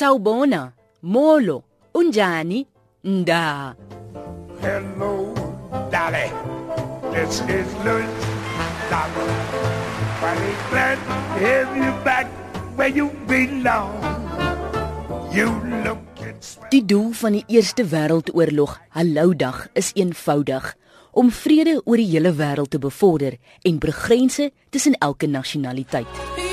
Sawubona, molo, unjani? Nda. Hello, Dolly. This is Louis Dolly. Mighty glad to have you back where you belong. You swell. Die doel van die Eerste Wêreldoorlog, Hallo Dag, is eenvoudig: om vrede oor die hele wêreld te bevorder en brug grense tussen elke nasionaliteit.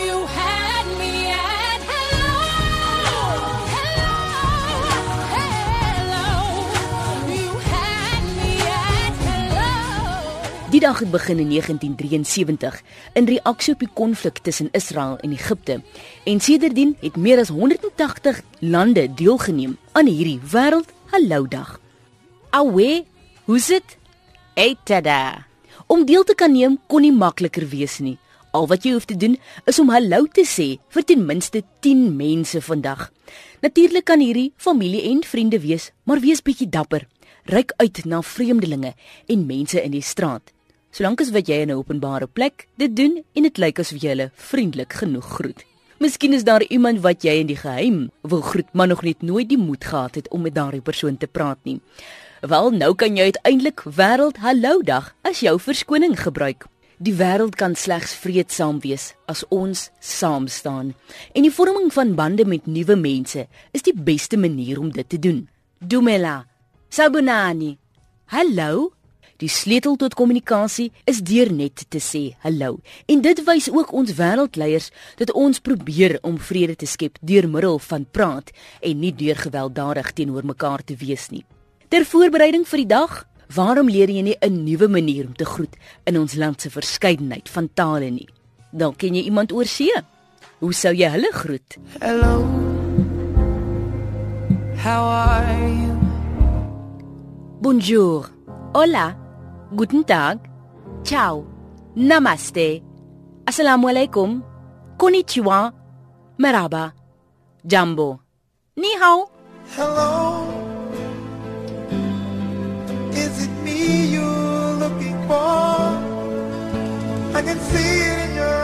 Die dag het begin in 1973 in reaksie op die konflik tussen Israel en Egipte. En sedertdien het meer as 180 lande deelgeneem aan hierdie Wêreld Hallo Dag. Awe, hoe's dit? Etada. Om deel te kan neem kon nie makliker wees nie. Al wat jy hoef te doen is om hallo te sê vir ten minste 10 mense vandag. Natuurlik kan hierdie familie en vriende wees, maar wees bietjie dapper. Ryk uit na vreemdelinge en mense in die straat. Solank as wat jy in 'n openbare plek dit doen en dit lyk asof jy hulle vriendelik genoeg groet. Miskien is daar iemand wat jy in die geheim wil groet, maar nog net nooit die moed gehad het om met daardie persoon te praat nie. Wel, nou kan jy uiteindelik wêreld hallo dag as jou verskoning gebruik. Die wêreld kan slegs vreedsaam wees as ons saam staan. En die vorming van bande met nuwe mense is die beste manier om dit te doen. Dumela. Sabunani. Hallo. Die sleutel tot kommunikasie is deur net te sê hallo. En dit wys ook ons wêreldleiers dat ons probeer om vrede te skep deur middel van praat en nie deur gewelddadig teenoor mekaar te wees nie. Ter voorbereiding vir die dag, waarom leer jy nie 'n nuwe manier om te groet in ons land se verskeidenheid van tale nie? Dan ken jy iemand oor see. Hoe sou jy hulle groet? Hello. How are you? Bonjour. Hola. Guten Tag, Ciao, Namaste, Assalamualaikum, Konnichiwa, Merhaba, Jumbo, Ni hao. Hello, is it me you're looking for? I can see it in your